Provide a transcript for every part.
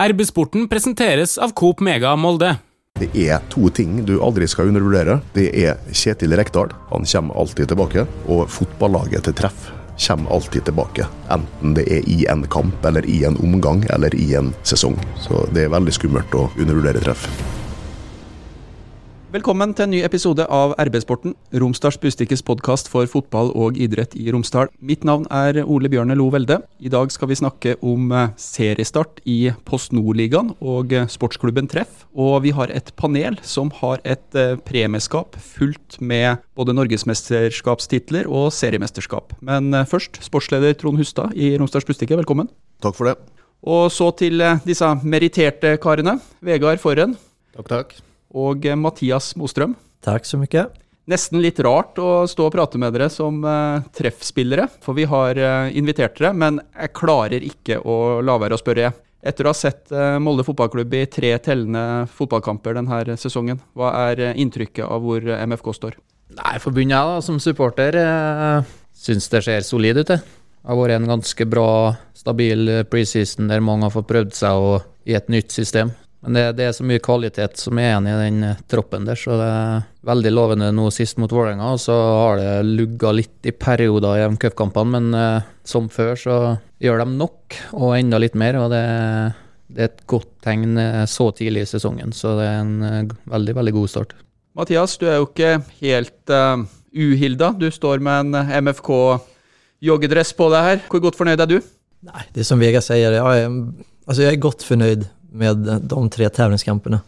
RB-sporten presenteres av Coop Mega Molde. Det er to ting du aldri skal undervurdere. Det er Kjetil Rekdal. Han kommer alltid tilbake. Og fotballaget til treff kommer alltid tilbake. Enten det er i en kamp, eller i en omgang, eller i en sesong. Så det er veldig skummelt å undervurdere treff. Velkommen til en ny episode av RB-sporten, Romsdals Bustikkes podkast for fotball og idrett i Romsdal. Mitt navn er Ole Bjørne Lo Velde. I dag skal vi snakke om eh, seriestart i Post Nord-ligaen og eh, sportsklubben Treff. Og vi har et panel som har et eh, premieskap fullt med både norgesmesterskapstitler og seriemesterskap. Men først, sportsleder Trond Hustad i Romsdals Bustikke, velkommen. Takk for det. Og så til disse meritterte karene. Vegard Forren. Takk, takk og eh, Mathias Mostrøm. Takk så mye. Nesten litt rart å stå og prate med dere som uh, treffspillere, for vi har uh, invitert dere, men jeg klarer ikke å la være å spørre. Etter å ha sett uh, Molde fotballklubb i tre tellende fotballkamper denne sesongen, hva er inntrykket av hvor MFK står? Nei, For begynne jeg, da, som supporter, uh, syns det ser solid ut. Det har vært en ganske bra, stabil preseason der mange har fått prøvd seg i et nytt system. Men det, det, er så mye kvalitet som er igjen i den eh, troppen der, så det er veldig lovende nå sist mot Vålerenga. Og så har det lugga litt i perioder i de cupkampene, men uh, som før så gjør de nok, og enda litt mer. og det, det er et godt tegn eh, så tidlig i sesongen, så det er en veldig, veldig god start. Mathias, du er jo ikke helt uh, uhilda. Du står med en MFK-joggedress på deg her. Hvor godt fornøyd er du? Nei, det som Vega sier, jeg er, altså jeg er godt fornøyd med de tre tävlingskampene.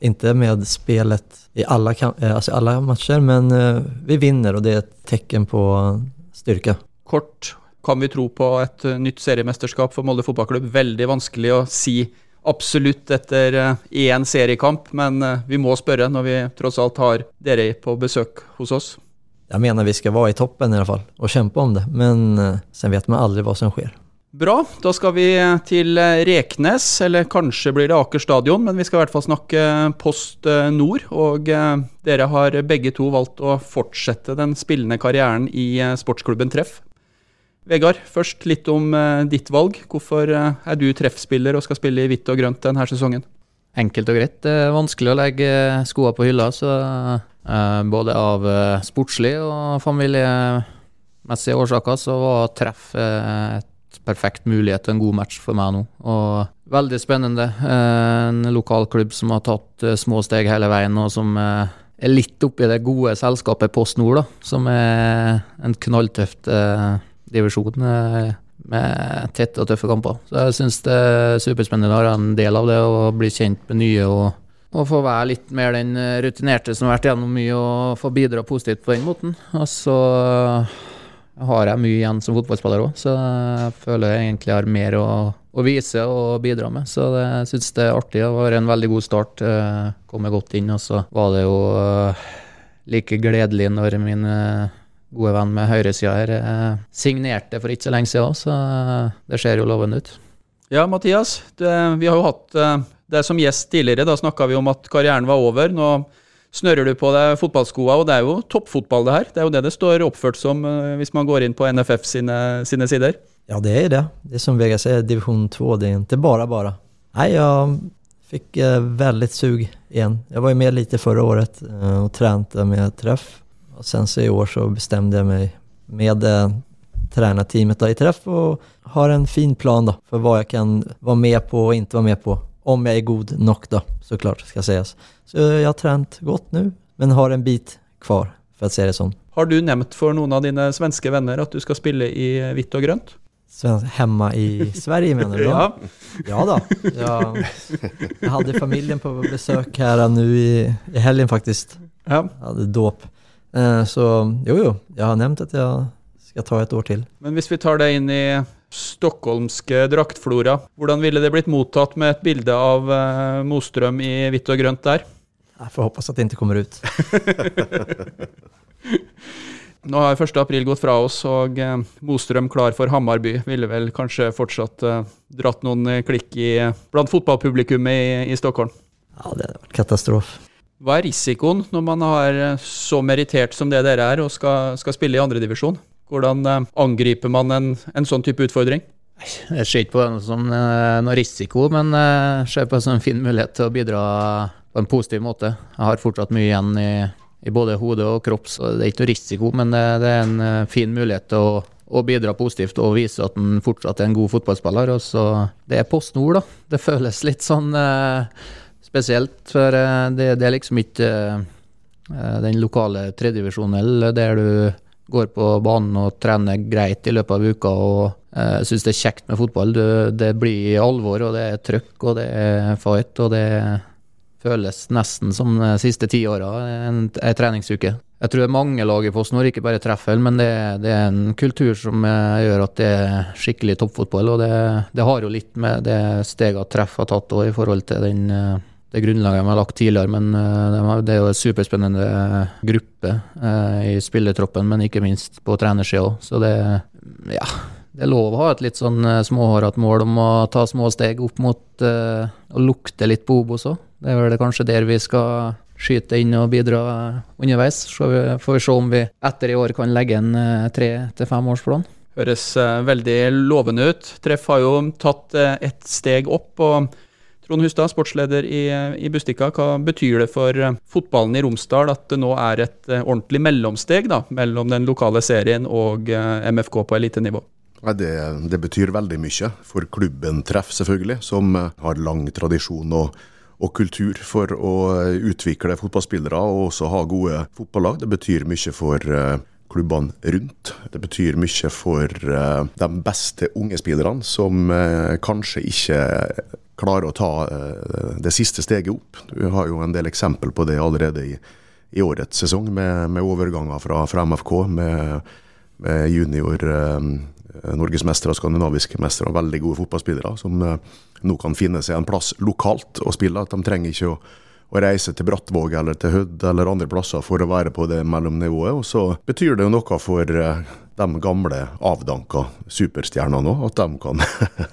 Inte med spelet i alle, eh, alltså alla matcher, men eh, vi vinner og det er et tecken på styrke. Kort, kan vi tro på et eh, nytt seriemesterskap for Molde fotballklubb? Veldig vanskelig å si absolutt etter én seriekamp, men vi må spørre når vi tross alt har dere på besøk hos oss. Jeg mener vi skal være i toppen i alle fall, og kjempe om det, men sen vet man aldri hva som skjer. Bra. Da skal vi til Reknes, eller kanskje blir det Aker stadion, men vi skal i hvert fall snakke Post Nord. Og eh, dere har begge to valgt å fortsette den spillende karrieren i eh, sportsklubben Treff. Vegard, først litt om eh, ditt valg. Hvorfor er du treffspiller og skal spille i hvitt og grønt denne sesongen? Enkelt og greit. Det er vanskelig å legge skoene på hylla, så både av sportslig og familiemessige årsaker så var treff et perfekt mulighet til en god match for meg nå. Og veldig spennende. Eh, en lokalklubb som har tatt eh, små steg hele veien, og som eh, er litt oppi det gode selskapet Post Nord, da, som er en knalltøft divisjon med tette og tøffe kamper. Så jeg syns det er superspennende å være en del av det og bli kjent med nye. og og få være litt mer den rutinerte som har vært gjennom mye, og få bidra positivt på den måten. Og så har jeg mye igjen som fotballspiller òg, så jeg føler jeg egentlig har mer å, å vise og bidra med. Så jeg syns det er artig. Det var en veldig god start. Komme godt inn, og så var det jo eh, like gledelig når min eh, gode venn med høyresida her signerte for ikke så lenge siden, så det ser jo lovende ut. Ja, Mathias. Det, vi har jo hatt deg som gjest tidligere. Da snakka vi om at karrieren var over. Nå snører du på deg fotballskoa, og det er jo toppfotball det her. Det er jo det det står oppført som uh, hvis man går inn på NFF sine, sine sider. Ja, det er det. Det er som Vegard sier, divisjon 2. Det er ikke bare bare. Nei, jeg fikk uh, veldig sug igjen. Jeg var jo med litt forrige året uh, og trente med treff. Og sen så i år så bestemte jeg meg med uh, trenerteamet i treff og har en fin plan da, for hva jeg kan være med på og ikke være med på. Om jeg er god nok, da, så klart skal sies. Så jeg har trent godt nå, men har en bit kvar, for å si det sånn. Har du nevnt for noen av dine svenske venner at du skal spille i hvitt og grønt? Hemma i Sverige, mener du? ja. ja da. Jeg, jeg hadde familien på besøk her nå i, i helgen, faktisk. Ja. Jeg hadde dåp. Eh, så jo, jo, jeg har nevnt at jeg skal ta et år til. Men hvis vi tar det inn i stockholmske draktflora, hvordan ville det blitt mottatt med et bilde av uh, Mostrøm i hvitt og grønt der? Jeg får håpe at det ikke kommer ut. Nå har 1. april gått fra oss, og uh, Mostrøm klar for Hammarby ville vel kanskje fortsatt uh, dratt noen klikk i, blant fotballpublikummet i, i Stockholm? Ja, det hadde vært katastrofe. Hva er risikoen når man har så merittert som det dere er, og skal, skal spille i andredivisjon? Hvordan angriper man en, en sånn type utfordring? Jeg ser ikke på det som eh, noe risiko, men jeg ser på det som en fin mulighet til å bidra på en positiv måte. Jeg har fortsatt mye igjen i, i både hode og kropp, så det er ikke noe risiko, men det, det er en eh, fin mulighet til å, å bidra positivt og vise at en fortsatt er en god fotballspiller. Og så, det er Post Nord, da. Det føles litt sånn eh, spesielt, for eh, det, det, er liksom ikke eh, den lokale tredjedivisjonen der du går på banen og trener greit i løpet av uka og eh, syns det er kjekt med fotball. Det, det blir alvor, og det er trøkk, og det er fight, og det føles nesten som de siste ti åra, en, en treningsuke. Jeg tror det er mange lag i PostNord, ikke bare Treffel, men det, det, er en kultur som eh, gjør at det er skikkelig toppfotball. Og det, det har jo litt med det steget Treff har tatt òg, i forhold til den uh, det grunnlaget de har lagt tidligere, men uh, det er jo en superspennende gruppe uh, i spillertroppen, men ikke minst på trenersida òg. Så det, ja, det er lov å ha et litt sånn småhårete mål om å ta små steg opp mot å lukte litt på Obos òg. Det er vel kanskje der vi skal skyte inn og bidra underveis. Så får vi se om vi etter i år kan legge en tre til femårsplan. Høres veldig lovende ut. Treff har jo tatt et steg opp. og Trond Hustad, sportsleder i, i Bustika. Hva betyr det for eh, fotballen i Romsdal at det nå er et eh, ordentlig mellomsteg da, mellom den lokale serien og eh, MFK på elitenivå? Det, det, betyr veldig mye for klubben Treff, selvfølgelig, som har lang tradisjon og, og, kultur for å utvikle fotballspillere og også ha gode fotballag. Det betyr mye for klubbene rundt. Det betyr mye for de beste unge spillerne, som kanskje ikke klarer å ta eh, det siste steget opp. Du har jo en del eksempel på det allerede i, i årets sesong, med, med overganger fra, fra, MFK, med, med junior norgesmestere og skandinaviske mestere og veldig gode fotballspillere som eh, nå kan finne seg en plass lokalt å spille. At de trenger ikke å å reise til Brattvåg eller til Hødd eller andre plasser for å være på det mellomnivået. Og så betyr det jo noe for eh, de gamle avdanka superstjernene òg, at de kan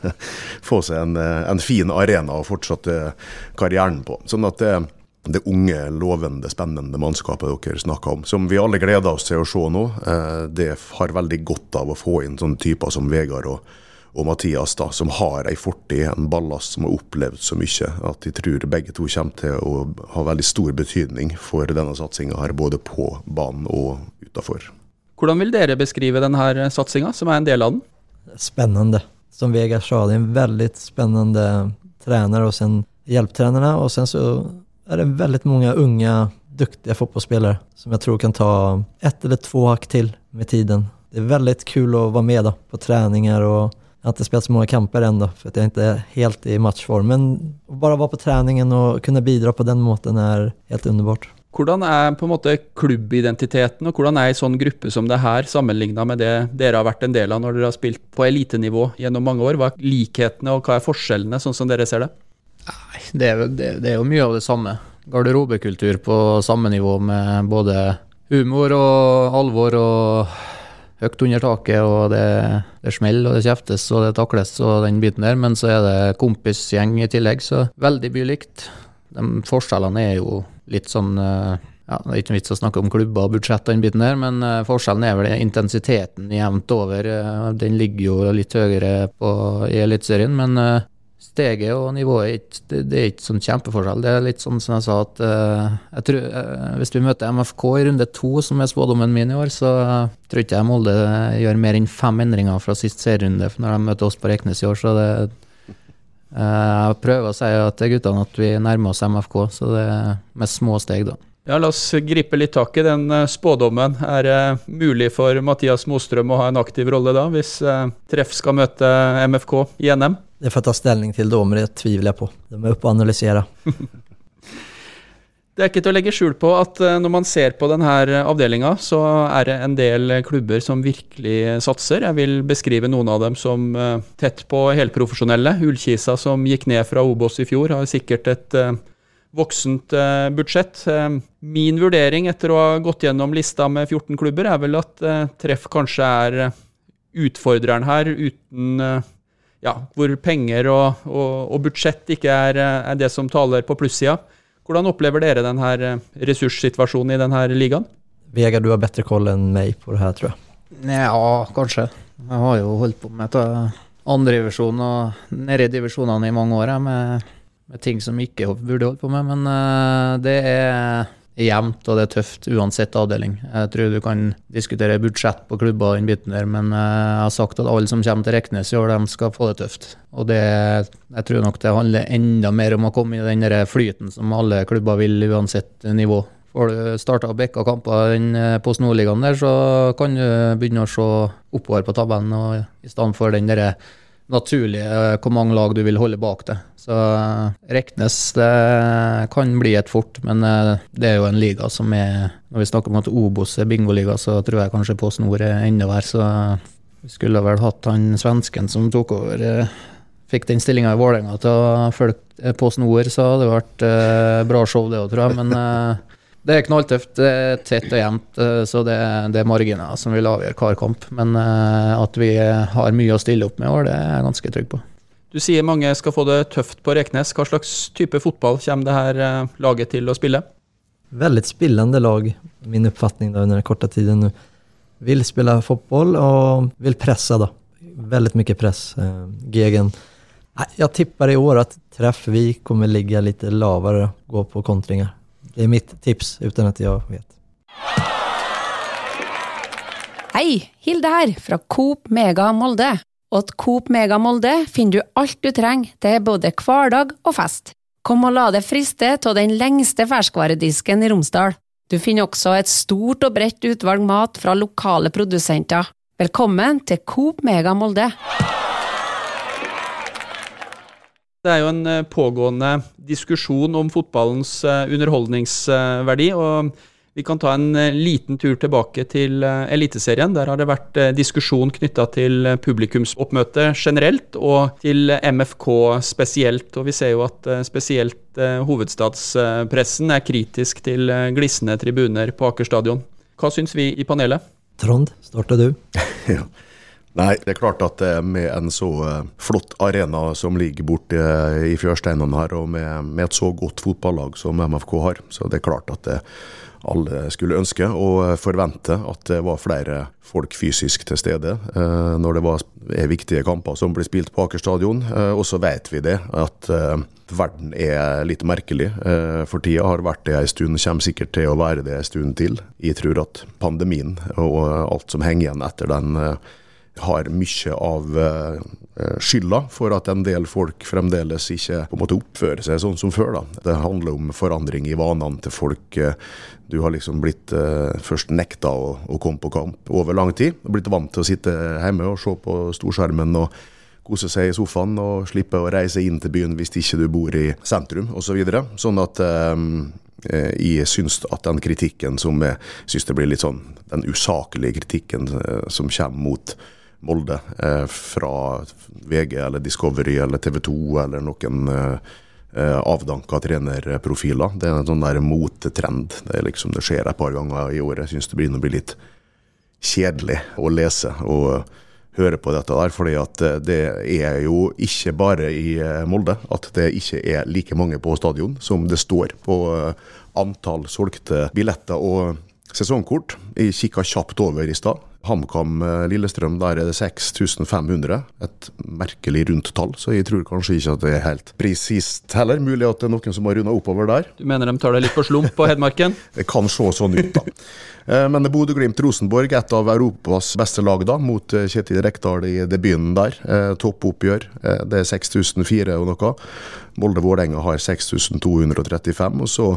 få seg en, eh, en, fin arena å fortsette karrieren på. Sånn at det, det unge, lovende, spennende mannskapet dere snakker om, som vi alle gleder oss til å se nå, eh, det har veldig godt av å få inn sånne typer som Vegard og og Mathias, da, som har ei fortid, en ballast som har opplevd så mye, at de tror begge to kommer til å ha veldig stor betydning for denne satsinga her, både på banen og utafor. Hvordan vil dere beskrive denne satsinga, som er en del av den? Spennende. Som Vegard sa, det er en veldig spennende trener og sen hjelptrenere. Og sen så er det veldig mange unge, dyktige fotballspillere som jeg tror kan ta ett eller to hakk til med tiden. Det er veldig kul å være med da, på treninger og jeg har ikke spilt så mange kamper ennå, for jeg er ikke helt i matchform. Men å bare være på treningen og kunne bidra på den måten er helt underbart. Hvordan er på en måte klubbidentiteten, og hvordan er en sånn gruppe som det her, sammenligna med det dere har vært en del av når dere har spilt på elitenivå gjennom mange år? Hva er likhetene, og hva er forskjellene, sånn som dere ser det? Nei, det er, det, det er jo mye av det samme. Garderobekultur på samme nivå med både humor og alvor og høyt under taket, og det, det smeller og det kjeftes og det takles og den biten der. Men så er det kompisgjeng i tillegg, så veldig bylikt. De forskjellene er jo litt sånn eh, ja, Det er ikke vits å snakke om klubber og budsjett, den biten der, men eh, forskjellen er vel intensiteten jevnt over. Eh, den ligger jo litt høyere på, i Eliteserien, men steget og nivået det, det, er ikke sånn kjempeforskjell. Det er litt sånn som jeg sa, at uh, jeg tror, uh, hvis vi møter MFK i runde to, som er spådommen min i år, så uh, tror ikke jeg Molde gjør mer enn fem endringer fra sist serierunde når de møter oss på Reknes i år. Så det Jeg prøver å si til guttene at vi nærmer oss MFK, så det er med små steg, da. Ja, La oss gripe litt tak i den spådommen. Er det mulig for Mathias Mostrøm å ha en aktiv rolle da, hvis Treff skal møte MFK i NM? Det får jeg ta stilling til da, men det tviler jeg på. Det må jeg opp og analysere. det er ikke til å legge skjul på at eh, når man ser på denne avdelinga, så er det en del klubber som virkelig satser. Jeg vil beskrive noen av dem som eh, tett på helprofesjonelle. Ullkisa som gikk ned fra Obos i fjor, har sikkert et eh, voksent budsjett. Min vurdering etter å ha gått gjennom lista med 14 klubber, er vel at Treff kanskje er utfordreren her, uten ja, hvor penger og, og, og budsjett ikke er, er, det som taler på plussida. Hvordan opplever dere denne ressurssituasjonen i denne ligaen? Vegard, du har bedre koll enn meg på det her, tror jeg. Ja, kanskje. Jeg har jo holdt på med andredivisjon og nede i divisjonene i mange år, jeg, med, med ting som ikke burde holdt på med. Men uh, det er jevnt og det er tøft uansett avdeling. Jeg tror du kan diskutere budsjett på klubber og den biten der, men uh, jeg har sagt at alle som kommer til Reknes i år, de skal få det tøft. Og det, jeg tror nok det handler enda mer om å komme i den der flyten som alle klubber vil, uansett nivå. Får du starta bekka kamper på Nordligaen der, så kan du begynne å se oppover på tabellen, og i stedet for den derre naturlig eh, hvor mange lag du vil holde bak det. Så eh, Reknes det kan bli et fort, men eh, det er jo en liga som er Når vi snakker om at Obos er bingoliga, så tror jeg kanskje Post Nord er enda verre. Så vi skulle vel hatt han svensken som tok over Fikk den stillinga i Vålerenga til å følge Post Nord, så hadde det vært bra show, det òg, tror jeg. Men det er knalltøft, det er tett og jevnt, eh, så det, det, er marginer som vil avgjøre hver kamp. Men uh, at vi har mye å stille opp med i år, det er jeg ganske trygg på. Du sier mange skal få det tøft på Reknes. Hva slags type fotball kommer det her uh, laget til å spille? Veldig spillende lag, min oppfatning da, under den korte tiden nå. Vil spille fotball og vil presse, da. Veldig mye press. Gegen. Jeg tipper i år at Treff vi kommer ligge litt lavere, gå på kontringer. Det er mitt tips, uten at jeg vet. Hei, Hilde her, fra Coop Mega Molde. Og Coop Mega Molde finner du alt du trenger til både hverdag og fest. Kom og la deg friste av den lengste ferskvaredisken i Romsdal. Du finner også et stort og bredt utvalg mat fra lokale produsenter. Velkommen til Coop Mega Molde. Det er jo en eh, pågående diskusjon om fotballens eh, underholdningsverdi. og Vi kan ta en eh, liten tur tilbake til Eliteserien. Der har det vært diskusjon knytta til publikumsoppmøte generelt, og til MFK spesielt. Og vi ser jo at spesielt hovedstadspressen er kritisk til glisne tribuner på Aker stadion. Hva syns vi i panelet? Trond, starter du. ja. Nei, det er klart at med en så eh, flott arena som ligger borte eh, i fjørsteinene her, og med, med, et så godt fotballag som MFK har, så det er klart at det, alle skulle ønske og forvente at det var flere folk fysisk til stede eh, når det var, er viktige kamper som blir spilt på Aker stadion. Eh, og så vet vi det, at eh, verden er litt merkelig eh, for tida. Har vært det en stund, kommer sikkert til å være det en stund til. Jeg tror at pandemien og alt som henger igjen etter den har mye av uh, skylda for at en del folk fremdeles ikke på en måte oppfører seg sånn som før. da. Det handler om forandring i vanene til folk. Du har liksom blitt først nekta å, komme på kamp over lang tid. Blitt vant til å sitte hjemme og se på storskjermen og kose seg i sofaen og slippe å reise inn til byen hvis ikke du bor i sentrum osv. Så videre. sånn at jeg syns at den kritikken som jeg syns det blir litt sånn den usaklige kritikken som kommer mot Molde eh, fra VG eller Discovery eller TV 2 eller noen eh, eh, avdanka trenerprofiler. Det er en sånn der motetrend. Det, liksom, det skjer et par ganger i året. Jeg syns det begynner å bli litt kjedelig å lese og høre på dette der. fordi at det er jo ikke bare i Molde at det ikke er like mange på stadion som det står på antall solgte billetter og sesongkort. Jeg kikka kjapt over i stad. HamKam eh, Lillestrøm, der er det 6500. Et merkelig rundt tall, så jeg tror kanskje ikke at det er helt presist heller. Mulig at det er noen som har runda oppover der. Du mener de tar deg litt på slump på Hedmarken? det kan se sånn ut, da. Eh, men Bodø-Glimt-Rosenborg, et av Europas beste lag, da, mot eh, Kjetil Rekdal i debuten der. Toppoppgjør. Det er 6004 og noe. Molde-Vålerenga har 6235. og så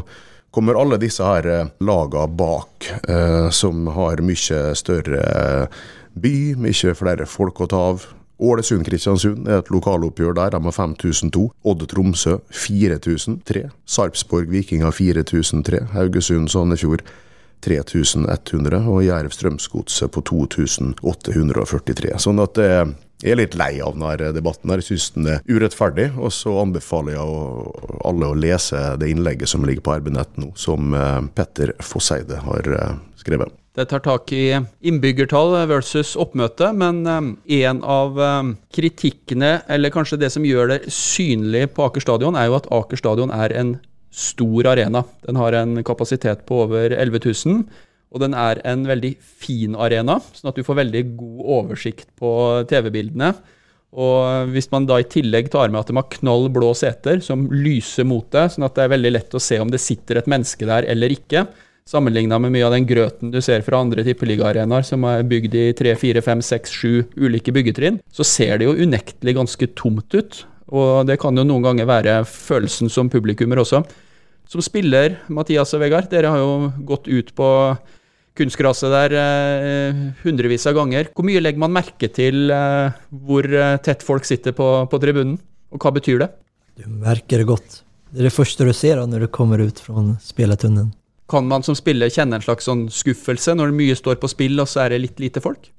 kommer alle disse her eh, laga bak, eh, som har mye større eh, by, mye flere folk å ta av. Ålesund-Kristiansund er et lokaloppgjør der, de har 5002. Odd-Tromsø 4003. Sarpsborg-Vikinga 4003. Haugesund-Sandefjord 3100. Og Jerv-Strømsgodset på 2843. Sånn at det jeg er litt lei av denne debatten. Jeg syns den er urettferdig. Og så anbefaler jeg alle å lese det innlegget som ligger på RB-nett nå, som eh, Petter Fosseide har eh, skrevet. Det tar tak i innbyggertall versus oppmøte, men um, en av kritikkene, eller kanskje det som gjør det synlig på Aker stadion, er jo at Aker stadion er en stor arena. Den har en kapasitet på over 11 000. Og den er en veldig fin arena, sånn at du får veldig god oversikt på TV-bildene. Og hvis man da i tillegg tar med at de har knall blå seter som lyser mot deg, sånn at det er veldig lett å se om det sitter et menneske der eller ikke, sammenligna med mye av den grøten du ser fra andre tippeligaarenaer som er bygd i tre, fire, fem, seks, sju ulike byggetrinn, så ser det jo unektelig ganske tomt ut. Og det kan jo noen ganger være følelsen som publikummer også. Som spiller, Mathias og Vegard, dere har jo gått ut på kunstgraset der eh, hundrevis av ganger. Hvor mye legger man merke til eh, hvor eh, tett folk sitter på, på, tribunen, og hva betyr det? Du merker det godt. Det er det første du ser når du kommer ut fra spilletunnelen. Kan man som spiller kjenne en slags sånn skuffelse når mye står på spill, og så er det litt lite folk?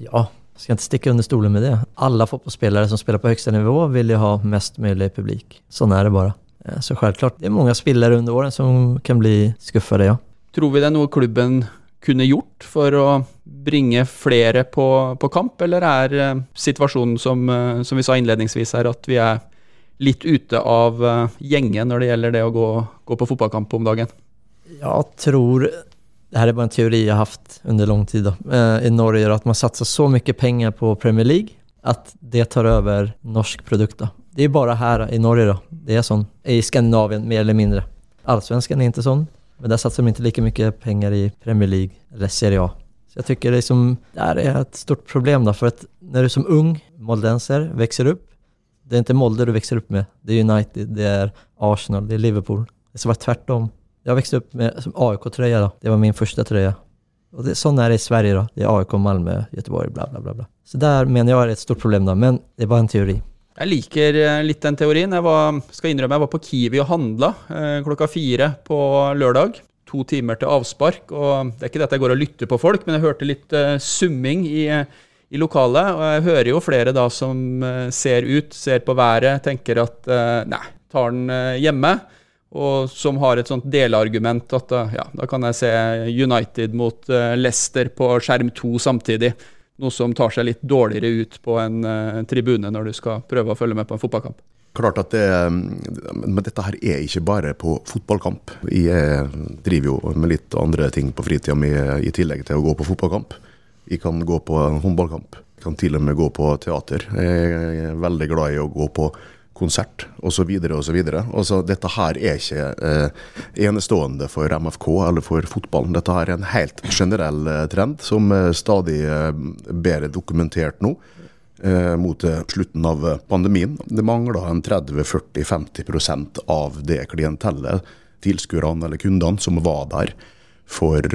Ja, jeg skal ikke stikke under stolen med det. Alle fotballspillere som spiller på høyeste nivå, vil jo ha mest mulig publik. Sånn er det bare. Så selvklart, det er mange spillere under årene som kan bli skuffet, ja. Tror vi det er noe klubben kunne gjort for å bringe flere på, på kamp, eller er eh, situasjonen som, eh, som, vi sa innledningsvis her, at vi er litt ute av eh, gjengen når det gjelder det å gå, gå på fotballkamp om dagen? Jeg tror det her er bare en teori jeg har hatt under lang tid da, i Norge, at man satser så mye penger på Premier League at det tar over norsk produkt. Da. Det er bare her i Norge. Da. Det er sånn. I Skandinavien, mer eller mindre. Allsvenskan er ikke sånn. Men der satsar de ikke like mye penger i Premier League eller Serie A. Så jeg tycker liksom, det er et stort problem då, for att når du som ung moldenser växer opp, det er ikke Molde du växer opp med, det er United, det er Arsenal, det er Liverpool. Det ska vara tvärtom. Jag växte opp med AIK-tröja då. det var min første tröja. Och det, sånn er det i Sverige då. det er AIK, Malmö, Göteborg, bla bla bla. bla. Så där menar jag er et stort problem då, men det är bara en teori. Jeg liker eh, litt den teorien. Jeg var, skal innrømme jeg var på Kiwi og handla eh, klokka fire på lørdag. To timer til avspark. og Det er ikke det at jeg går og lytter på folk, men jeg hørte litt eh, summing i, i lokalet. Og jeg hører jo flere da som ser ut, ser på været, tenker at nei, tar den hjemme. Og som har et sånt delargument at ja, da kan jeg se United mot Leicester på skjerm to samtidig. Noe som tar seg litt dårligere ut på en uh, tribune når du skal prøve å følge med på en fotballkamp. Klart at det, Men dette her er ikke bare på fotballkamp. Jeg driver jo med litt andre ting på fritida mi i tillegg til å gå på fotballkamp. Jeg kan gå på håndballkamp. Jeg kan til og med gå på teater. Jeg er veldig glad i å gå på konsert osv. osv. Dette her er ikke eh, enestående for MFK eller for fotballen. Dette her er en helt generell eh, trend som er stadig eh, bedre dokumentert nå. Eh, mot eh, slutten av eh, pandemien. Det mangler en 30-40-50% av det klientellet, tilskuerne eller kundene, som var der for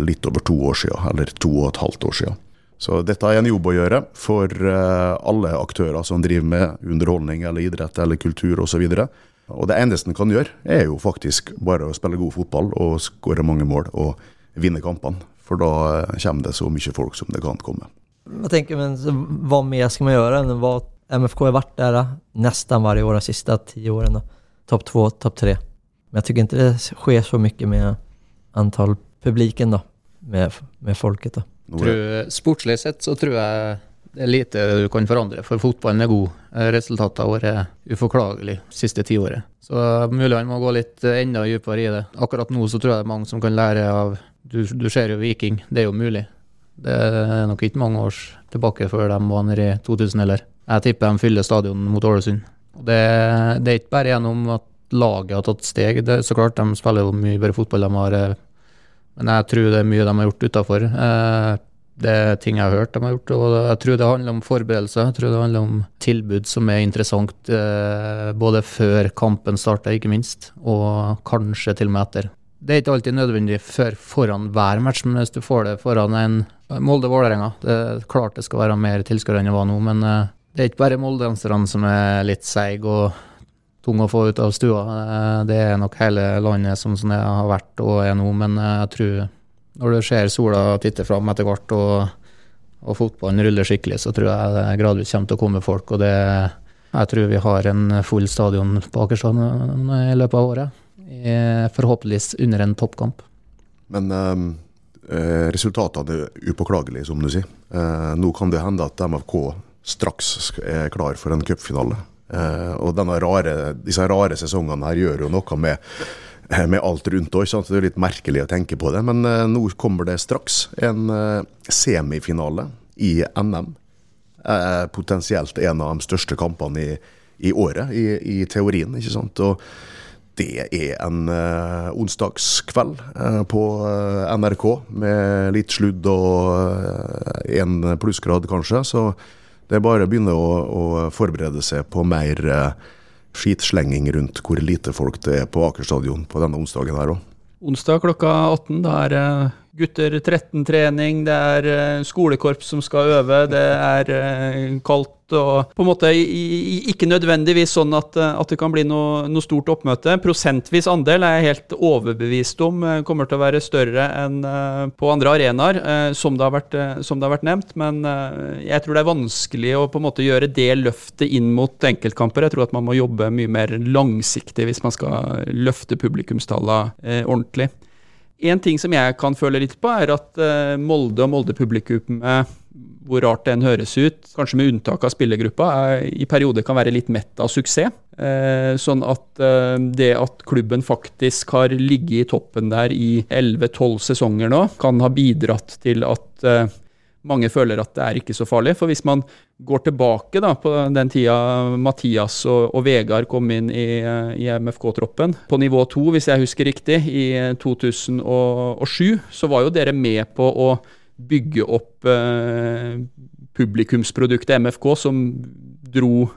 litt over to år siden, eller to og et halvt år siden. Så dette er en jobb å gjøre for eh, alle aktører som driver med underholdning eller idrett eller kultur osv. Og, så og det eneste en kan gjøre, er jo faktisk bare å spille god fotball og skåre mange mål og vinne kampene. For da eh, kommer det så mye folk som det kan komme. Jeg tenker, men Hva mer skal man gjøre hva MFK har vært der nesten hver år de siste ti årene? Topp to, topp tre. Men jeg syns ikke det skjer så mye med antall publikum, da. Med, med folket. da. Tror, sportslig sett så tror jeg det er lite du kan forandre, for fotballen er god. Resultatet har vært uforklagelig siste tiåret. Så mulig han må gå litt enda dypere i det. Akkurat nå så tror jeg det er mange som kan lære av Du, du ser jo Viking, det er jo mulig. Det er nok ikke mange år tilbake før de var nede i 2000 heller. Jeg tipper de fyller stadion mot Ålesund. Det, det, er ikke bare gjennom at laget har tatt steg. Det, er så klart, de spiller jo mye bedre fotball. De har men jeg tror det er mye de har gjort utafor. Eh, det er ting jeg har hørt de har gjort. Og jeg tror det handler om forberedelser. Jeg tror det handler om tilbud som er interessant eh, både før kampen starter, ikke minst, og kanskje til og med etter. Det er ikke alltid nødvendig før foran hver match, men hvis du får det foran en Molde-Vålerenga Det er klart det skal være mer tilskuere enn det var nå, men eh, det er ikke bare moldenserne som er litt seige og tung å få ut av stua. Eh, det er nok hele landet som sånn det har vært og er nå, men eh, jeg tror når du ser sola titte fram etter hvert og, og, fotballen ruller skikkelig, så tror jeg det gradvis kommer til å komme folk. og det jeg tror vi har en full stadion på Akerstad i løpet av året. Forhåpentligvis under en toppkamp. Men eh, resultatene er upåklagelige, som du sier. Nå kan det hende at MFK straks er klar for en cupfinale. Uh, og rare, disse rare sesongene her gjør jo noe med, eh, med alt rundt òg. Det er litt merkelig å tenke på det. Men uh, nå kommer det straks en semifinale i NM. potensielt en av de største kampene i, i året, i, i, teorien. ikke sant? Og det er en uh, onsdagskveld uh, på uh, NRK med litt sludd og én plussgrad, kanskje. Så det er bare å begynne å, å forberede seg på mer skitslenging rundt hvor lite folk det er på Aker stadion på denne onsdagen her òg. Onsdag klokka 18, da er det gutter 13-trening, det er skolekorps som skal øve, det er kaldt og på en måte ikke nødvendigvis sånn at, at det kan bli noe, noe, stort oppmøte. Prosentvis andel er jeg helt overbevist om eh, kommer til å være større enn eh, på andre arenaer, eh, som det, vært, som det har vært nevnt. Men jeg tror det er vanskelig å på en måte gjøre det løftet inn mot enkeltkamper. Jeg tror at man må jobbe mye mer langsiktig hvis man skal løfte publikumstallene ordentlig. En ting som jeg kan føle litt på, er at Molde og Molde-publikummet hvor rart det enn høres ut, kanskje med unntak av spillergruppa, er, i perioder kan være litt mett av suksess. Eh, sånn at eh, det at klubben faktisk har ligget i toppen der i 11-12 sesonger nå, kan ha bidratt til at eh, mange føler at det er ikke så farlig. For hvis man går tilbake da, på den tida Mathias og, og Vegard kom inn i, i MFK-troppen, på nivå to, hvis jeg husker riktig, i 2007, så var jo dere med på å bygge opp eh, publikumsproduktet MFK, som dro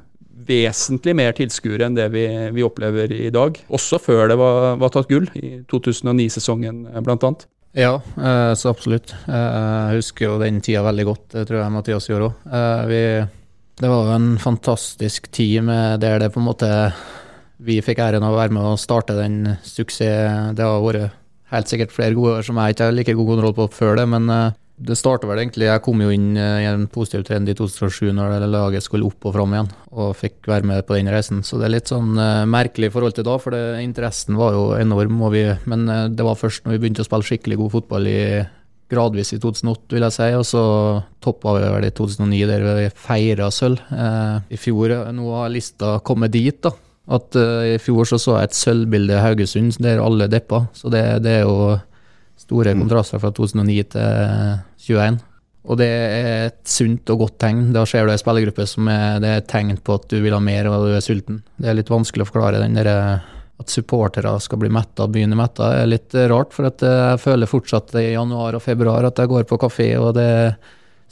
vesentlig mer tilskuere enn det vi, vi, opplever i dag. Også før det var, var tatt gull, i 2009-sesongen eh, bl.a. Ja, eh, så absolutt. Eh, jeg husker jo den tida veldig godt, det tror jeg Mathias gjør òg. Det var jo en fantastisk tid med der det på en måte Vi fikk æren av å være med og starte den suksessen. Det har vært helt sikkert flere gode år som jeg ikke har like god kontroll på før det, men det starta vel egentlig Jeg kom jo inn eh, i en positiv trend i 2007 når det laget skulle opp og fram igjen, og fikk være med på den reisen. Så det er litt sånn uh, merkelig i forhold til da, for det, interessen var jo enorm. Vi, men uh, det var først når vi begynte å spille skikkelig god fotball i gradvis i 2008, vil jeg si, og så toppa vi vel i 2009, der vi feira sølv. Uh, I fjor, nå har lista kommet dit, da. At I fjor så, så jeg et sølvbilde i Haugesund der alle deppa, så det, det er jo Store mm. kontraster fra 2009 til 21. Og det er et sunt og godt tegn. Da ser du ei spillergruppe som er, det er tegn på at du vil ha mer og du er sulten. Det er litt vanskelig å forklare den der, at supportere skal bli metta, begynne metta, er litt rart. For jeg føler fortsatt i januar og februar at jeg går på kafé og det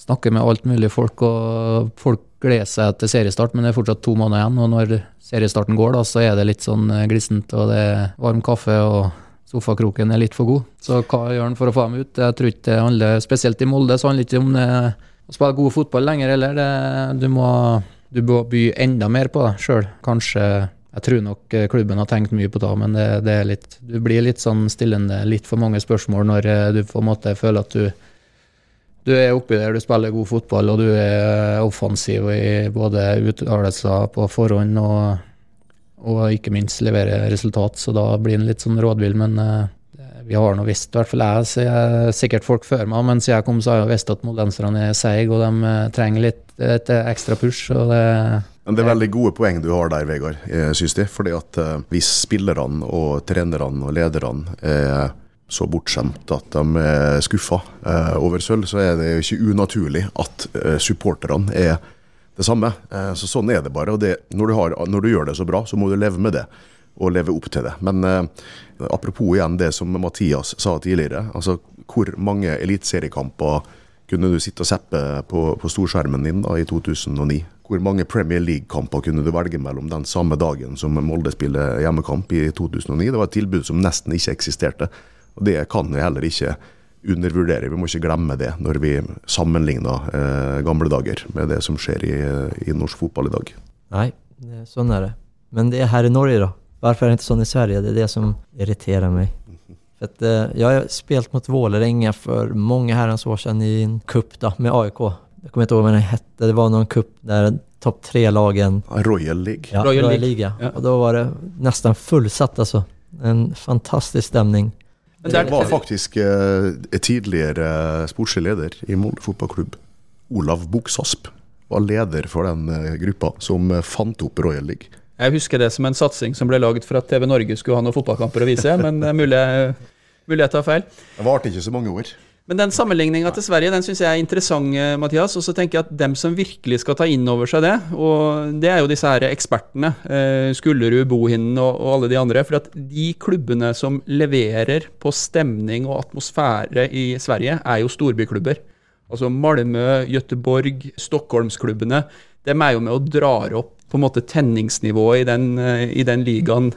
snakker med alt mulig folk, og folk gleder seg til seriestart, men det er fortsatt to måneder igjen. Og når seriestarten går, da, så er det litt sånn glissent, og det er varm kaffe og sofakroken er litt for god. Så hva gjør han for å få dem ut? Jeg tror ikke det handler Spesielt i Molde så handler det ikke om det, å spille god fotball lenger heller. du, må, du by enda mer på deg sjøl. Kanskje Jeg tror nok klubben har tenkt mye på det, men det, det er litt, du blir litt sånn stillende, litt for mange spørsmål når eh, du på en måte føler at du du er oppi der, du spiller god fotball og du er offensiv i både uttalelser på forhånd og og ikke minst levere resultat, så da blir han litt sånn rådvill. Men uh, vi har nå visst, i hvert fall jeg, så jeg, sikkert folk før meg, men siden jeg kom, så har jeg visst at moldenserne er seige, og de uh, trenger litt et ekstra push. og det men det er veldig gode poeng du har der, Vegard, synes jeg. Fordi at hvis spillerne og trenerne og lederne er så bortskjemt at de er skuffa over sølv, så er det jo ikke unaturlig at supporterne er det samme. Eh, så Sånn er det bare. og det, når, du har, når, du gjør det så bra, så må du leve med det. Og leve opp til det. Men eh, apropos igjen det som Mathias sa tidligere. altså Hvor mange eliteseriekamper kunne du sitte og seppe på, på storskjermen din da i 2009? Hvor mange Premier League-kamper kunne du velge mellom den samme dagen som Molde spiller hjemmekamp i 2009? Det var et tilbud som nesten ikke eksisterte. Og Det kan vi heller ikke undervurderer. Vi må ikke glemme det når vi sammenligner eh, gamle dager med det som skjer i, i norsk fotball i dag. Nei, sånn er det. Men det er her i Norge, da. Hvorfor er det ikke sånn i Sverige? Det er det som irriterer meg. For at, eh, jeg har spilt mot Vålerenga for mange herrens år siden i en cup da, med AIK. Jeg kommer ikke ihåg hva den hette. Det var noen cup der topp tre-lagen Royal League. Ja, Royal, Royal League. ja. Og da var det nesten fullsatt, altså. En fantastisk stemning. Men det var faktisk eh, tidligere sportslig leder i Molde fotballklubb. Olav Buksasp var leder for den eh, gruppa som eh, fant opp Royal League. Jeg husker det som en satsing som ble laget for at TV Norge skulle ha noen fotballkamper å vise, men er mulig, mulig jeg tar feil. Det varte ikke så mange år. Men den sammenligninga til Sverige den syns jeg er interessant, eh, Mathias. Og så tenker jeg at dem som virkelig skal ta inn over seg det, og det er jo disse her ekspertene, eh, Skullerud, Bohinen og, og alle de andre. For at de klubbene som leverer på stemning og atmosfære i Sverige, er jo storbyklubber. Altså Malmö, Gøteborg, Stockholmsklubbene. Dem er jo med og drar opp på en måte tenningsnivået i den, eh, i den ligaen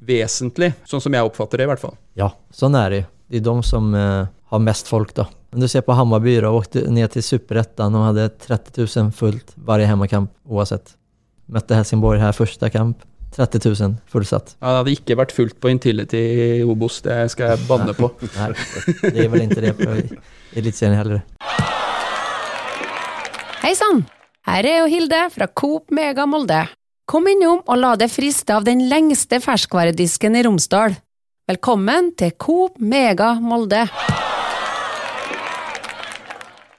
vesentlig. Sånn som jeg oppfatter det, i hvert fall. Ja, sånn er det. Det är de som eh, har mest folk då. Men du ser på Hammarby då, åkte ner till Superettan och hade 30 000 fullt varje hemmakamp oavsett. Mötte Helsingborg här första kamp, 30 000 fullsatt. Ja, det hadde ikke vært fullt på Intility i Obos, det skal jeg banne på. Nei, det er vel ikke det på Eliteserien heller. Hei sann! Her er jo Hilde fra Coop Mega Molde. Kom innom og la deg friste av den lengste ferskvaredisken i Romsdal. Velkommen til Coop Mega Molde.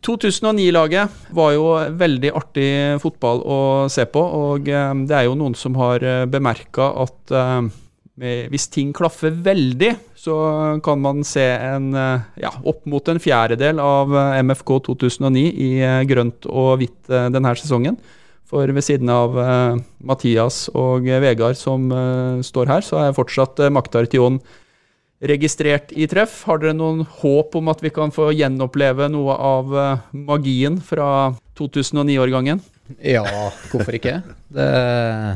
2009-laget var jo veldig artig fotball å se på, og eh, det er jo noen som har bemerka at eh, hvis ting klaffer veldig, så kan man se en, eh, ja, opp mot en fjerdedel av eh, MFK 2009 i eh, grønt og hvitt eh, denne sesongen. For ved siden av eh, Mathias og Vegard som eh, står her, så er fortsatt uh, Maktar Tion registrert i treff. Har dere noen håp om at vi kan få gjenoppleve noe av eh, magien fra 2009-årgangen? Ja, hvorfor ikke? Det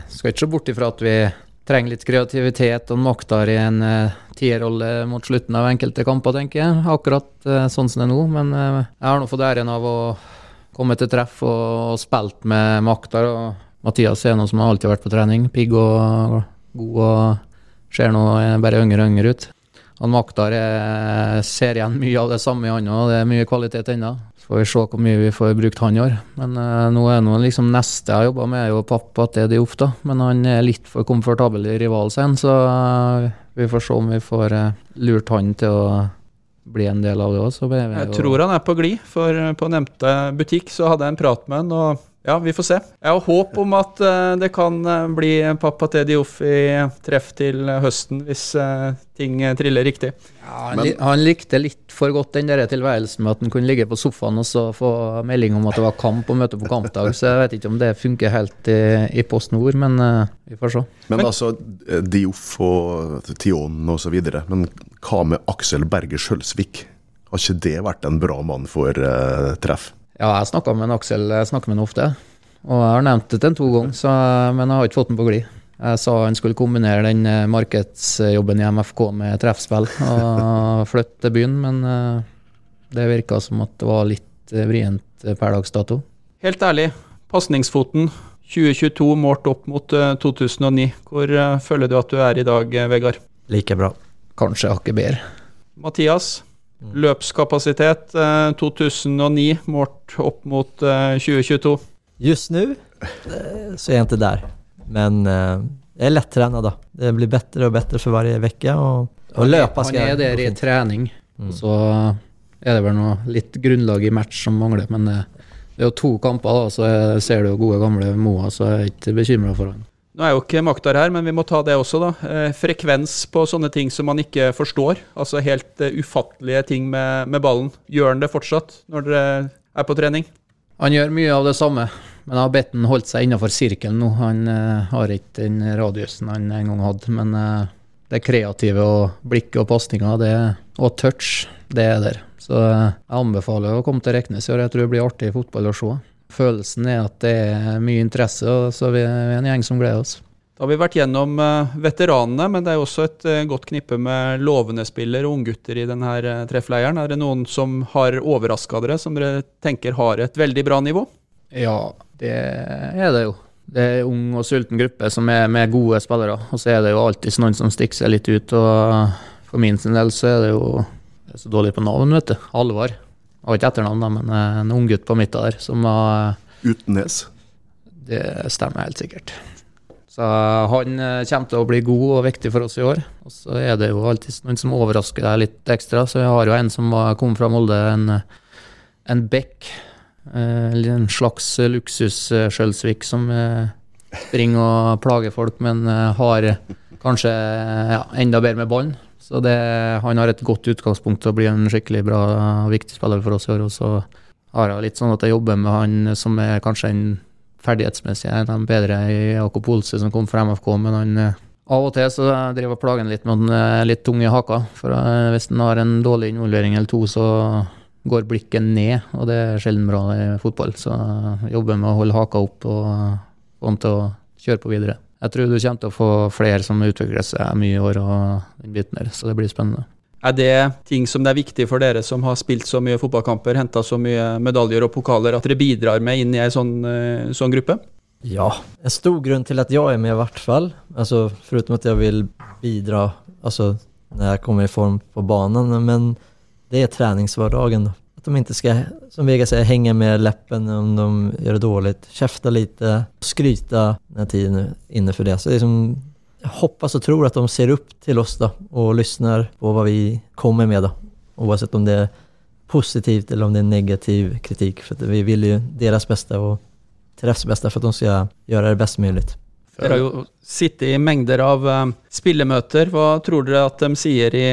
skal ikke se bort ifra at vi trenger litt kreativitet og makter i en uh, tierrolle mot slutten av enkelte kamper, tenker jeg. Akkurat uh, sånn som det er nå. Men uh, jeg har nå fått æren av å komme til treff og, og spilt med Maktar. Og Mathias er noe som har alltid vært på trening. Pigg og god og ser nå bare yngre og yngre ut. Han Maktar er, ser igjen mye av det samme i han òg, det er mye kvalitet ennå. Så får vi se hvor mye vi får brukt han i år. Men eh, nå er nå liksom neste jeg har jobba med, er jo pappa til Dioff, da. Men han er litt for komfortabel i rivalen sin, så eh, vi får se om vi får eh, lurt han til å bli en del av det òg. Jeg tror han er på glid, for på nevnte butikk så hadde jeg en prat med han, og ja, vi får se. Jeg har håp om at eh, det kan eh, bli pappa til Dioff i treff til høsten, hvis eh, ting triller riktig. Ja, han, li han likte litt for godt den der tilværelsen med at han kunne ligge på sofaen og så få melding om at det var kamp og møte på kampdag, så jeg vet ikke om det funker helt i, i Post Nord, men uh, vi får se. Men, Men- altså, Dioff og Tion og så videre. Men hva med Aksel Berge Sjølsvik? Har ikke det vært en bra mann for uh, treff? Ja, jeg snakka med en Aksel jeg snakker med han ofte, og jeg har nevnt det til han to ganger, så, men jeg har ikke fått den på glid. Jeg sa han skulle kombinere den eh, markedsjobben i MFK med treffspill og flytte til byen, men eh, det virka som at det var litt eh, vrient per dags dato. Helt ærlig, pasningsfoten 2022 målt opp mot eh, 2009. Hvor føler du at du er i dag, Vegard? Like bra. Kanskje hakket bedre. Mathias, løpskapasitet eh, 2009 målt opp mot eh, 2022. Just nu eh, så er jeg ikke der, Men eh, er är lättränad da Det blir bedre og bedre for hver uke. Og, og løpe skal jeg. Han er der i trening, Mm. så er det vel noe litt grunnlag i match som mangler, men det, det er jo to kamper, da, så jeg ser du jo gode gamle Moa, så jeg er ikke bekymra for han. Nå er jo ikke Maktar her, men vi må ta det også, da. Eh, frekvens på sånne ting som man ikke forstår. Altså helt eh, ufattelige ting med, med ballen. Gjør han det fortsatt når dere er på trening? Han gjør mye av det samme, men jeg har bedt han holdt seg innenfor sirkelen nå. Han uh, har ikke den radiusen han en gang hadde, men uh, det kreative og blikket og pasninga og touch, det er der. Så uh, jeg anbefaler å komme til Reknes i år. Jeg tror det blir artig fotball å se. Følelsen er at det er mye interesse, og så vi er en gjeng som gleder oss. Da har vi vært gjennom eh, veteranene, men det er jo også et eh, godt knippe med lovende spillere og unggutter i denne her, eh, treffleiren. Er det noen som har overraska dere, som dere tenker har et veldig bra nivå? Ja, det er det jo. Det er en ung og sulten gruppe som er med gode spillere. Og så er det jo alltid noen som stikker seg litt ut. Og for min sin del så er det jo det er så dårlig på navn, vet du. Halvard. Har ikke etternavn, da, men eh, en unggutt på midten der som har Utnes. Det stemmer helt sikkert. Så han eh, kommer til å bli god og viktig for oss i år. Og så er det jo alltid noen som overrasker deg litt ekstra. Så vi har jo en som var- kom fra Molde, en, en bekk. Eh, en slags luksus-Skjølsvik som eh, springer og plager folk, men eh, har kanskje ja, enda bedre med ballen. Så det, han har et godt utgangspunkt til å bli en skikkelig bra og viktig spiller for oss i år. Og så har jeg litt sånn at jeg jobber med han som er kanskje en ferdighetsmessig en av de bedre i Jakob Olse, som kom fra MFK, men han eh, av og til så driver jeg plager litt med han er litt tung i haka. For eh, hvis han har en dårlig involvering eller to, så går blikket ned, og det er sjelden bra i fotball. Så jeg jobber med å holde haka opp og få han til å kjøre på videre. Jeg tror du kommer til å få flere som utvikler seg mye i år, og den biten der, så det blir spennende. Er det ting som det er viktig for dere som har spilt så mye fotballkamper, henta så mye medaljer og pokaler, at dere bidrar med inn i ei sånn, eh, sånn gruppe? Ja, en stor grunn til at jeg er med i hvert fall, altså Foruten at jeg vil bidra altså, når jeg kommer i form på banen, men det er treningshverdagen. Att de ikke skal, som Vega sier, henge med leppen om de gjør det dårlig, kjefte litt, skryte når tiden er inne for det. Så det er som, jeg håper og tror at de ser opp til oss da, og lytter på hva vi kommer med, da. Uansett om det er positivt eller om det er negativ kritikk. For vi vil jo deres beste og Treffs beste for at de skal gjøre det best mulig. Dere har jo sittet i mengder av uh, spillemøter. Hva tror dere at de sier i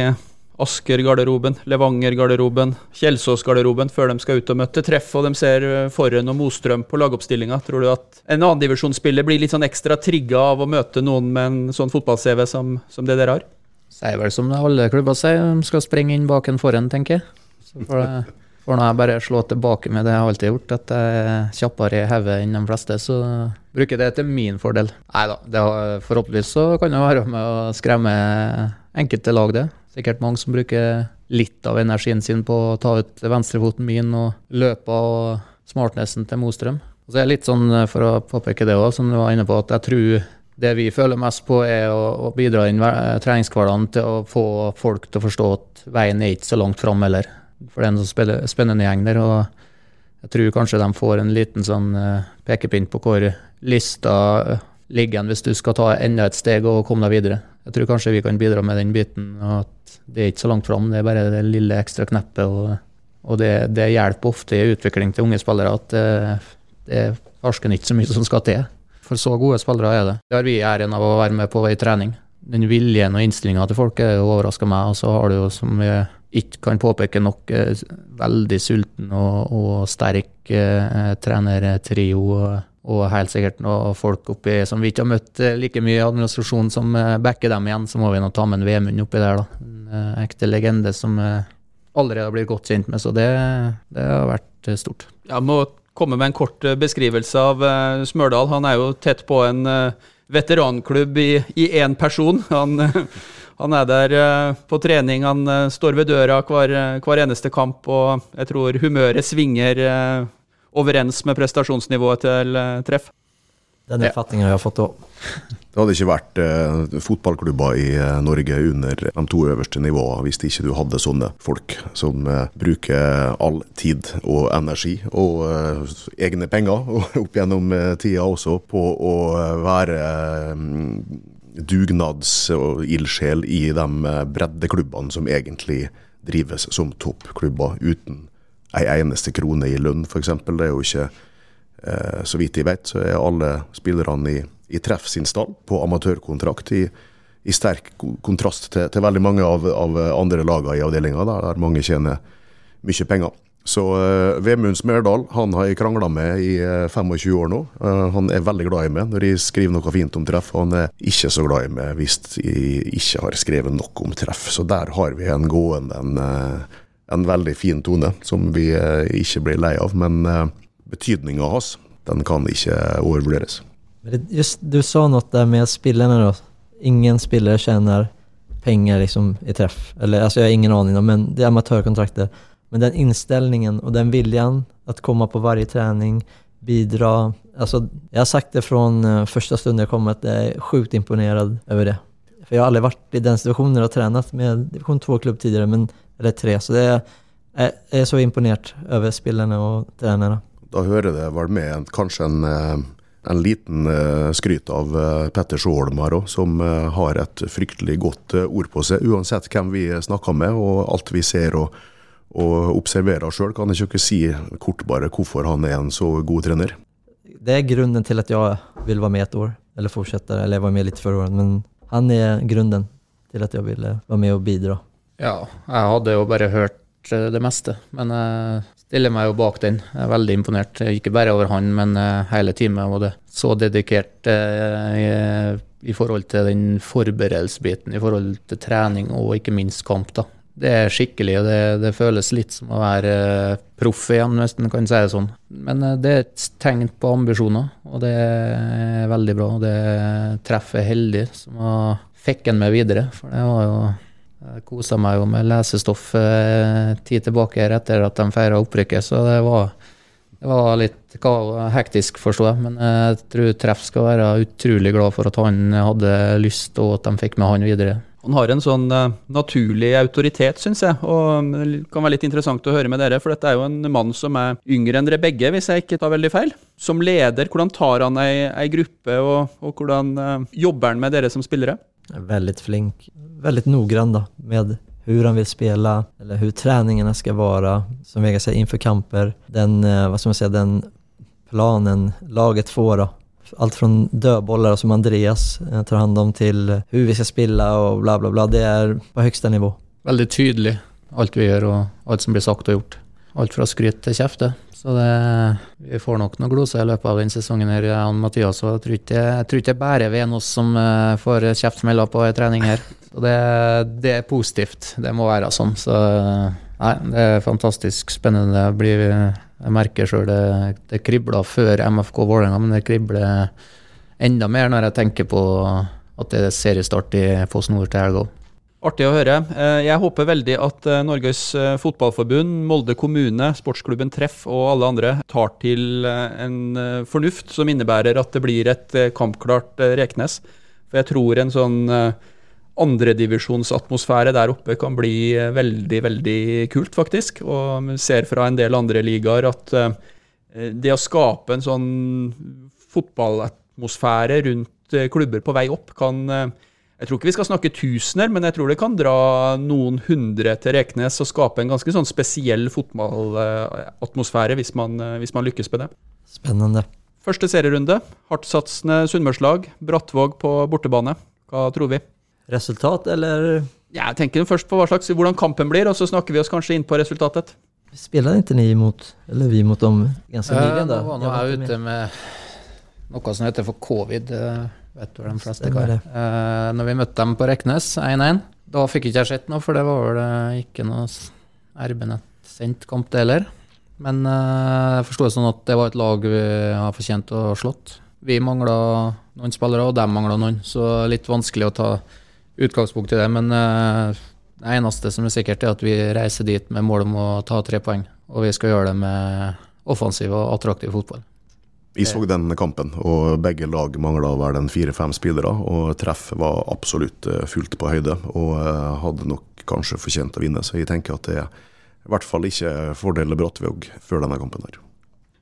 Asker-garderoben, Levanger-garderoben, Kjelsås-garderoben før de skal ut og møte treff, og de ser Forhen og Mostrøm på lagoppstillinga. Tror du at en annendivisjonsspiller blir litt sånn ekstra trigga av å møte noen med en sånn fotball-CV som, som, det dere har? Sier vel som alle klubber sier, de skal sprenge inn bak en Forhen, tenker jeg. Så får det får nå jeg bare slå tilbake med det jeg alltid har gjort, at jeg er kjappere i hodet enn de fleste. Så bruker det til min fordel. Nei da, forhåpentligvis så kan det være med å skremme enkelte lag, det. Sikkert mange som bruker litt av energien sin på å ta ut venstrefoten min og løpe og smartnessen til Mostrøm. Og så er det litt sånn, for å påpeke det òg, som du var inne på, at jeg tror det vi føler mest på, er å, bidra inn treningshverdagen til å få folk til å forstå at veien er ikke så langt fram heller. For det er en sånn spennende gjeng der. og jeg tror kanskje de får en liten sånn uh, pekepinn på hvor lista ligger hvis du skal ta enda et steg og komme deg videre. Jeg tror kanskje vi kan bidra med den biten. at Det er ikke så langt fram, det er bare det lille ekstra kneppet. Og, og det, det, hjelper ofte i utvikling til unge spillere at det, det er farsken ikke så mye som skal til. For så gode spillere er det. Det har vi æren av å være med på i trening. Den viljen og innstillinga til folk er jo overraska meg. Og så har du jo, som vi ikke kan påpeke nok, eh, veldig sulten og, og sterk eh, trenertrio. Og helt sikkert noen folk oppi som vi ikke har møtt eh, like mye i administrasjonen som eh, backer dem igjen. Så må vi nå ta med en Vemund oppi der, da. En eh, ekte legende som allerede har blitt godt kjent med, så det, det har vært stort. Jeg må komme med en kort beskrivelse av Smørdal. Han er jo tett på en veteranklubb i én person. Han han er der på trening, han står ved døra hver, hver, eneste kamp, og jeg tror humøret svinger overens med prestasjonsnivået til treff. Den oppfatningen har jeg fått òg. Det hadde ikke vært fotballklubber i Norge under de to øverste nivåene hvis ikke du hadde sånne folk som bruker all tid og energi og egne penger, og opp gjennom tida også, på å være dugnads- og ildsjel i de eh, breddeklubbene som egentlig drives som toppklubber, uten ei eneste krone i lønn, f.eks. Det er jo ikke eh, Så vidt jeg vet, så er alle spillerne i, i Treff sin stall på amatørkontrakt, i, i sterk kontrast til, til, veldig mange av, av andre lagene i avdelinga, der mange tjener mye penger. Så uh, Vemund Smerdal han har jeg krangla med i uh, eh, 25 år nå. Uh, han er veldig glad i meg når jeg skriver noe fint om treff. Han er ikke så glad i meg hvis jeg ikke har skrevet nok om treff. Så der har vi en gående, en, uh, en veldig fin tone som vi ikke blir lei av. Men betydninga hans, den kan ikke overvurderes. Just, du sa noe der med spillerne. da. Ingen spillere tjener penger liksom, i treff. Eller, altså, jeg har ingen aning, men det er amatørkontrakter. Men den innstillingen og den viljan å komme på varje trening, bidra. altså, Jeg har sagt det fra første stund jeg kom at jeg er sjukt imponert over det. For jeg har aldri vært i den situasjonen og trent med divisjon 2-klubb tidligere, men, eller tre. Så det är, jeg er så imponert over spillerne og trenerne. Da hører det vel med kanskje en, eh, en liten uh, skryt av uh, Petter Sjåholm her òg, som har et fryktelig godt ord på seg, uansett hvem vi snakker med og alt vi ser og og observerer sjøl. Kan jeg ikke si kort bare hvorfor han er en så god trener? Det er grunnen til at jeg vil være med et år, eller fortsette. Eller jeg var med litt forrige år, men han er grunnen til at jeg ville være med og bidra. Ja, jeg hadde jo bare hørt eh, det meste, men jeg stiller meg jo bak den. Jeg er veldig imponert, ikke bare over han, men eh, hele teamet. Og det så dedikert eh, i, forhold til den forberedelsesbiten, i forhold til trening og ikke minst kamp. da. Det er skikkelig, og det, det føles litt som å være proff igjen, hvis en kan si det sånn. Men det er et tegn på ambisjoner, og det er veldig bra. og Det treffer heldig som har fikk en med videre, for det var jo jeg kosa meg jo med lesestoff eh, tid tilbake etter at de feira opprykket, så det var, det var litt hektisk, forstår jeg. Men jeg tror Treff skal være utrolig glad for at han hadde lyst, og at de fikk med han videre. Han har en sånn uh, naturlig autoritet, syns jeg, og det kan være litt interessant å høre med dere. For dette er jo en mann som er yngre enn dere begge, hvis jeg ikke tar veldig feil. Som leder, hvordan tar han ei, ei gruppe, og, og hvordan uh, jobber han med dere som spillere? Väldigt flink, väldigt noggrann då, med hur han vill spela eller hur träningarna ska vara, som Vega säger, inför kamper. Den, eh, vad ska man säga, den planen laget får då. Allt från dödbollar som Andreas eh, tar hand om till hur vi ska spela och bla bla bla. Det är på högsta nivå. Väldigt tydlig, allt vi gjør og alt som blir sagt og gjort. Alt fra skryt til kjeft, Så det, vi får nok noen gloser i løpet av denne sesongen. her, jeg og Mathias, og jeg tror ikke, jeg tror bare vi er oss som uh, får kjeftsmeller på en trening her. Så det, det, er positivt. Det må være sånn. Så nei, det er fantastisk spennende. Det blir, jeg merker sjøl det, det kribler før MFK Vålerenga, men det kribler enda mer når jeg tenker på at det er seriestart i Foss Nord til helga. Artig å høre. Eh, jeg håper veldig at eh, Norges eh, Fotballforbund, Molde kommune, sportsklubben Treff og alle andre tar til en fornuft som innebærer at det blir et kampklart Reknes. For jeg tror en sånn andredivisjonsatmosfære der oppe kan bli veldig, veldig kult, faktisk. Og ser fra en del andre ligaer at det å skape en sånn fotballatmosfære rundt klubber på vei opp kan jeg tror ikke vi skal snakke tusener, men jeg tror det kan dra noen hundre til Reknes og skape en ganske sånn spesiell fotballatmosfære hvis man, hvis man lykkes med det. Spennende. Første serierunde. Hardtsatsende sunnmørslag. Brattvåg på bortebane. Hva tror vi? Resultat, eller? Ja, jeg tenker først på hva slags, hvordan kampen blir, og så snakker vi oss kanskje inn på resultatet. Spiller ikke ni mot, eller vi mot dem ganske nylig? Ja, nå er jeg ute med noe som heter for covid. Vet hvor de fleste er. Uh, når vi møtte dem på Reknes 1-1, da fikk ikke jeg sett noe, for det var vel uh, ikke noe RB-nett-sendt kamp, det heller. Men uh, jeg forsto det sånn at det var et lag vi har fortjent å slått. Vi mangla noen spillere, og de mangla noen, så litt vanskelig å ta utgangspunkt i det. Men uh, det eneste som er sikkert, er at vi reiser dit med mål om å ta tre poeng. Og vi skal gjøre det med offensiv og attraktiv fotball. Vi så den kampen, og begge lag mangla vel en fire-fem spillere. Og treff var absolutt eh, fullt på høyde, og eh, hadde nok kanskje fortjent å vinne. Så jeg tenker at det er i hvert fall ikke fordel Brattvåg før denne kampen her.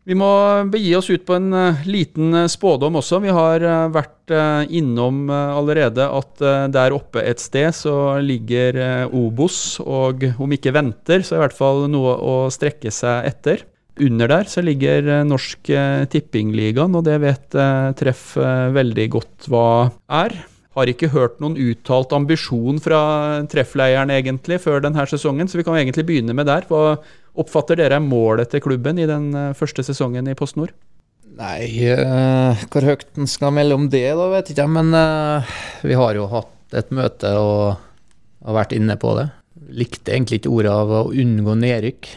Vi må begi oss ut på en uh, liten spådom også. Vi har vært innom allerede at der oppe et sted så ligger Obos, og om ikke venter, så er i hvert fall noe å strekke seg etter. Under der så ligger eh, Norsk eh, Tippingligaen, og det vet eh, Treff veldig godt hva er. Har ikke hørt noen uttalt ambisjon fra treffleieren egentlig før denne sesongen, så vi kan egentlig begynne med der. Hva oppfatter dere målet til klubben i den første sesongen i Post Nord? Nei, uh, hvor høyt en skal melde om det, da vet jeg. Men uh, vi har jo hatt et møte og har vært inne på det. Likte egentlig ikke ordet av å unngå nedrykk.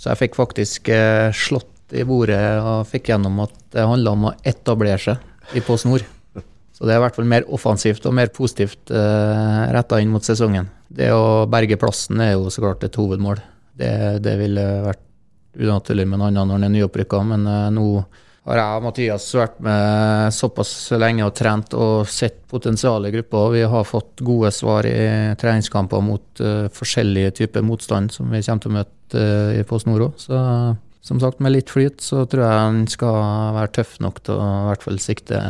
Så jeg fikk faktisk eh, slått i bordet og fikk gjennom at det handla om å etablere seg i Post Nord. Så det er i hvert fall mer offensivt og mer positivt eh, retta inn mot sesongen. Det å berge plassen er jo så klart et hovedmål. Det, det ville vært unaturlig med noe annet når den er nyopprykka, men eh, nå har jeg og Mathias vært med såpass lenge og trent og sett potensialet i gruppa. Vi har fått gode svar i treningskamper mot uh, forskjellige typer motstand som vi kommer til å møte uh, i Post Nord òg. Så som sagt, med litt flyt så tror jeg han skal være tøff nok til å i hvert fall sikte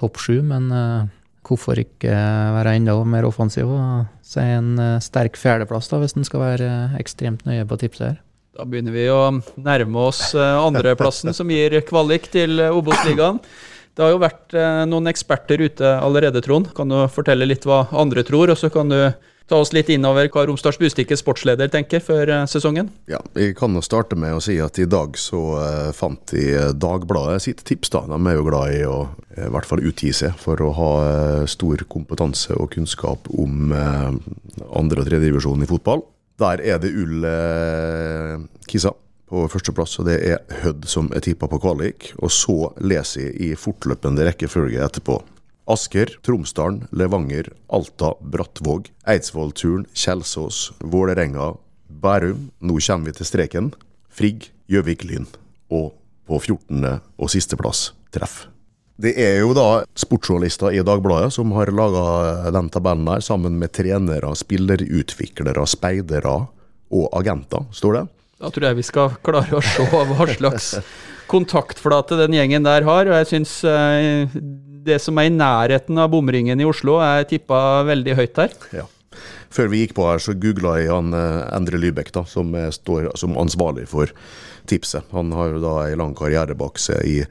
topp sju. Men uh, hvorfor ikke være enda mer offensiv og si en sterk fjerdeplass, da, hvis en skal være ekstremt nøye på tipset her. Da begynner vi å nærme oss andreplassen, som gir kvalik til Obos-ligaen. Det har jo vært eh, noen eksperter ute allerede, Trond. Kan du fortelle litt hva andre tror, og så kan du ta oss litt innover hva Romsdals Bustikkes sportsleder tenker før eh, sesongen? Ja, Jeg kan jo starte med å si at i dag så fant de Dagbladet sitt tips. da. De er jo glad i å i hvert fall utgi seg for å ha stor kompetanse og kunnskap om andre- og tredjedivisjon i fotball. Der er det Ull Kisa på førsteplass, og det er Hødd som er tippa på kvalik. Og så leser jeg i fortløpende rekkefølge etterpå. Asker, Tromsdalen, Levanger, Alta, Brattvåg, Eidsvoll, Turn, Kjelsås, Vålerenga, Bærum. Nå kommer vi til streken. Frigg, Gjøvik, Lyn. Og på 14. og sisteplass treff. Det er jo da sportsjournalister i Dagbladet som har laga den tabellen her, sammen med trenere, spillerutviklere, speidere og agenter, står det. Da tror jeg vi skal klare å se hva slags kontaktflate den gjengen der har. Og jeg syns eh, det som er i nærheten av bomringen i Oslo, er tippa veldig høyt der. Ja. Før vi gikk på her, så googla jeg han eh, Endre Lybekk, da, som står som ansvarlig for tipset. Han har jo da en lang karriere bak seg i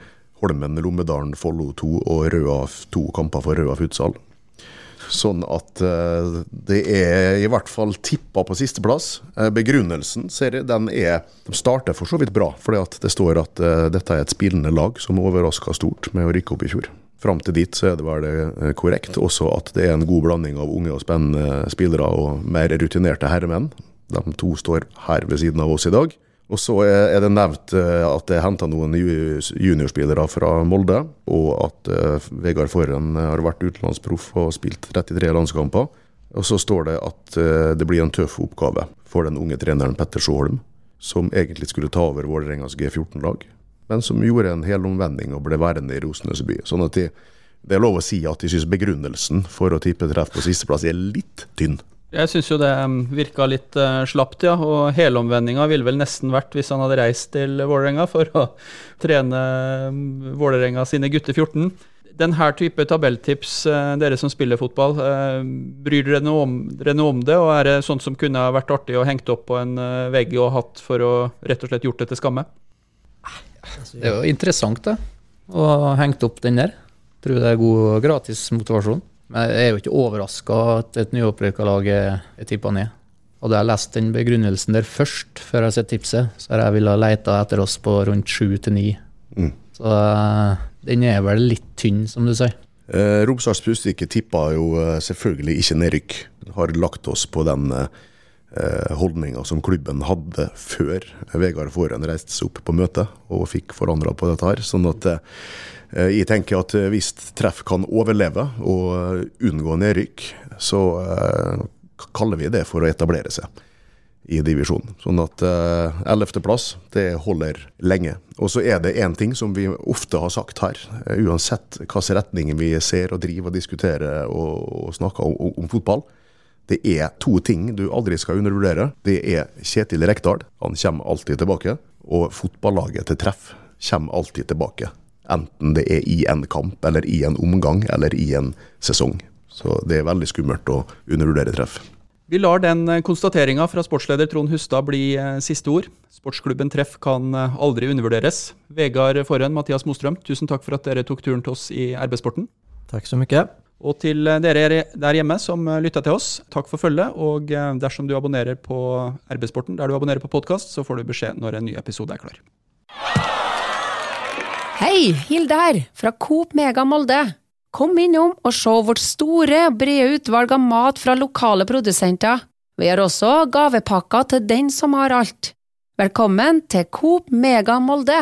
Holmen, Lommedalen, Follo 2 og Røa, to kamper for Røa futsal. Sånn at uh, det er i hvert fall tippa på sisteplass. Uh, begrunnelsen ser jeg, den er De starter for så vidt bra, fordi at det står at uh, dette er et spillende lag som overraska stort med å rykke opp i fjor. Fram til dit så er det vel korrekt også at det er en god blanding av unge og spennende spillere og mer rutinerte herremenn. De to står her ved siden av oss i dag. Og så er det nevnt eh, at det er henta noen juniorspillere fra Molde, og at uh, Vegard Forren har vært utenlandsproff og spilt 33 landskamper. Og så står det at uh, det blir en tøff oppgave for den unge treneren Petter Sjåholm, som egentlig skulle ta over Vålerengas G14-lag, men som gjorde en hel omvending og ble værende i Rosenes by. Sånn at de, det er lov å si at de syns begrunnelsen for å tippe treff på sisteplass er litt tynn. Jeg syns jo det um, virka litt uh, slapt, ja. Og helomvendinga ville vel nesten vært hvis han hadde reist til Vålerenga for å trene um, Vålerenga sine gutter 14. Denne type tabelltips, uh, dere som spiller fotball, uh, bryr dere noe, om, dere noe, om, det? Og er det sånt som kunne vært artig å hengt opp på en vegg og hatt for å rett og slett gjort det til skamme? Det er jo interessant, det. Å hengt opp den der. Tror det er god gratis motivasjon. Men jeg er jo ikke overraska at et nyopprykka lag er, er tippa ned. Hadde jeg lest den begrunnelsen der først, før jeg har sett tipset, så hadde jeg ville leita etter oss på rundt sju til ni. Mm. Så uh, den er vel litt tynn, som du sier. Eh, Romsdals Bustikke tippa jo uh, selvfølgelig ikke nedrykk. Har lagt oss på den uh, holdninga som klubben hadde før Vegard Foren reiste seg opp på møtet og fikk forandra på dette her. Sånn at Eh, jeg tenker at eh, hvis treff kan overleve og eh, unngå nedrykk, så kaller vi det for å etablere seg i divisjonen. Sånn at ellevteplass, uh, det holder lenge. Og så er det én ting som vi ofte har sagt her, uansett hvilken retning vi ser og driver og diskuterer og, snakker om, om, fotball. Det er to ting du aldri skal undervurdere. Det er Kjetil Rekdal, han kommer alltid tilbake. Og fotballaget til treff kommer alltid tilbake. Enten det er i en kamp, eller i en omgang, eller i en sesong. Så det er veldig skummelt å undervurdere treff. Vi lar den eh, konstateringa fra sportsleder Trond Hustad bli eh, siste ord. Sportsklubben Treff kan eh, aldri undervurderes. Vegard Forhen, Mathias Mostrøm, tusen takk for at dere tok turen til oss i arbeidssporten. Takk så mye. Og til dere der hjemme som lytta til oss, takk for følget. Og dersom du abonnerer på Arbeidssporten der du abonnerer på podkast, så får du beskjed når en ny episode er klar. Hei, Hilde her, fra Coop Mega Molde. Kom innom og se vårt store, brede utvalg av mat fra lokale produsenter. Vi har også gavepakker til den som har alt. Velkommen til Coop Mega Molde!